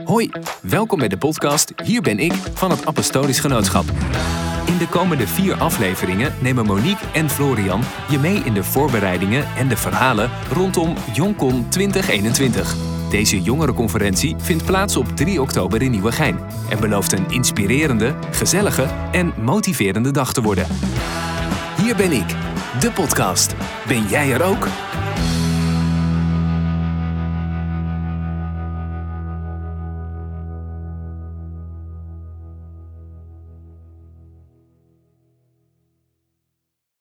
Hoi, welkom bij de podcast Hier ben ik van het Apostolisch Genootschap. In de komende vier afleveringen nemen Monique en Florian je mee in de voorbereidingen en de verhalen rondom Joncon 2021. Deze jongerenconferentie vindt plaats op 3 oktober in Nieuwegein en belooft een inspirerende, gezellige en motiverende dag te worden. Hier ben ik, de podcast. Ben jij er ook?